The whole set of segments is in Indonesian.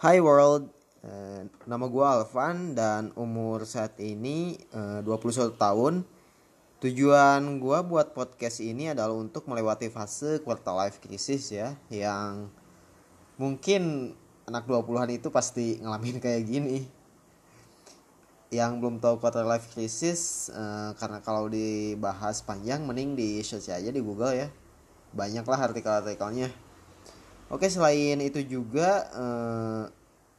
Hi world, eh, nama gue Alvan dan umur saat ini eh, 21 tahun. Tujuan gue buat podcast ini adalah untuk melewati fase quarter life crisis ya, yang mungkin anak 20-an itu pasti ngalamin kayak gini. Yang belum tahu quarter life crisis, eh, karena kalau dibahas panjang mending di search aja di Google ya. Banyaklah artikel-artikelnya. Oke selain itu juga eh,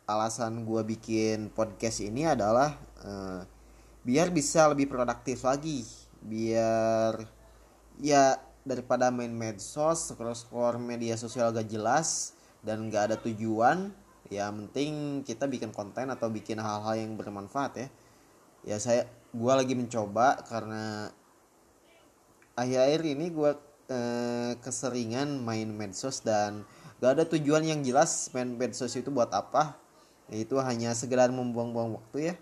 alasan gue bikin podcast ini adalah eh, biar bisa lebih produktif lagi, biar ya daripada main medsos, scroll scroll media sosial gak jelas dan gak ada tujuan, ya penting kita bikin konten atau bikin hal-hal yang bermanfaat ya. Ya saya gue lagi mencoba karena akhir-akhir ini gue eh, keseringan main medsos dan gak ada tujuan yang jelas main medsos itu buat apa. Itu hanya sekedar membuang-buang waktu ya.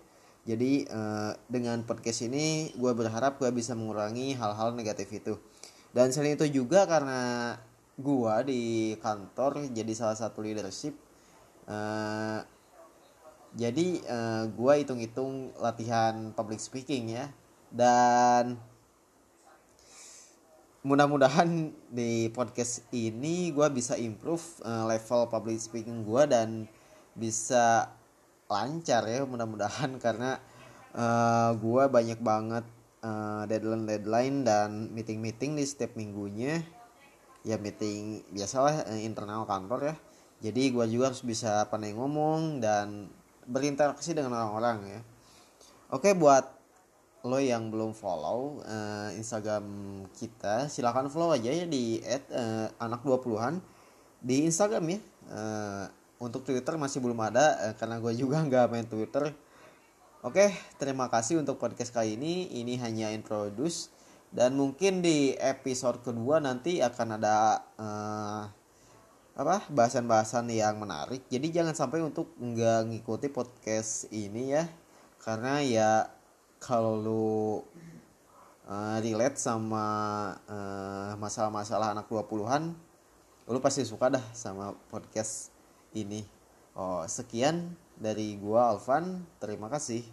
Jadi eh, dengan podcast ini gue berharap gue bisa mengurangi hal-hal negatif itu. Dan selain itu juga karena gue di kantor jadi salah satu leadership eh, jadi eh, gue hitung-hitung latihan public speaking ya. Dan mudah-mudahan di podcast ini gue bisa improve uh, level public speaking gue dan bisa lancar ya mudah-mudahan. Karena uh, gue banyak banget uh, deadline deadline dan meeting meeting di setiap minggunya. Ya meeting biasalah uh, internal kantor ya. Jadi gue juga harus bisa pandai ngomong dan berinteraksi dengan orang-orang ya. Oke buat lo yang belum follow uh, Instagram kita silahkan follow aja ya di uh, anak 20-an di Instagram ya uh, untuk Twitter masih belum ada uh, karena gue juga nggak main Twitter. Oke terima kasih untuk podcast kali ini. Ini hanya introduce. Dan mungkin di episode kedua nanti akan ada uh, apa bahasan-bahasan yang menarik. Jadi jangan sampai untuk nggak ngikuti podcast ini ya. Karena ya kalau lu uh, relate sama uh, masalah-masalah anak 20-an lu pasti suka dah sama podcast ini. Oh, sekian dari gua Alvan. Terima kasih.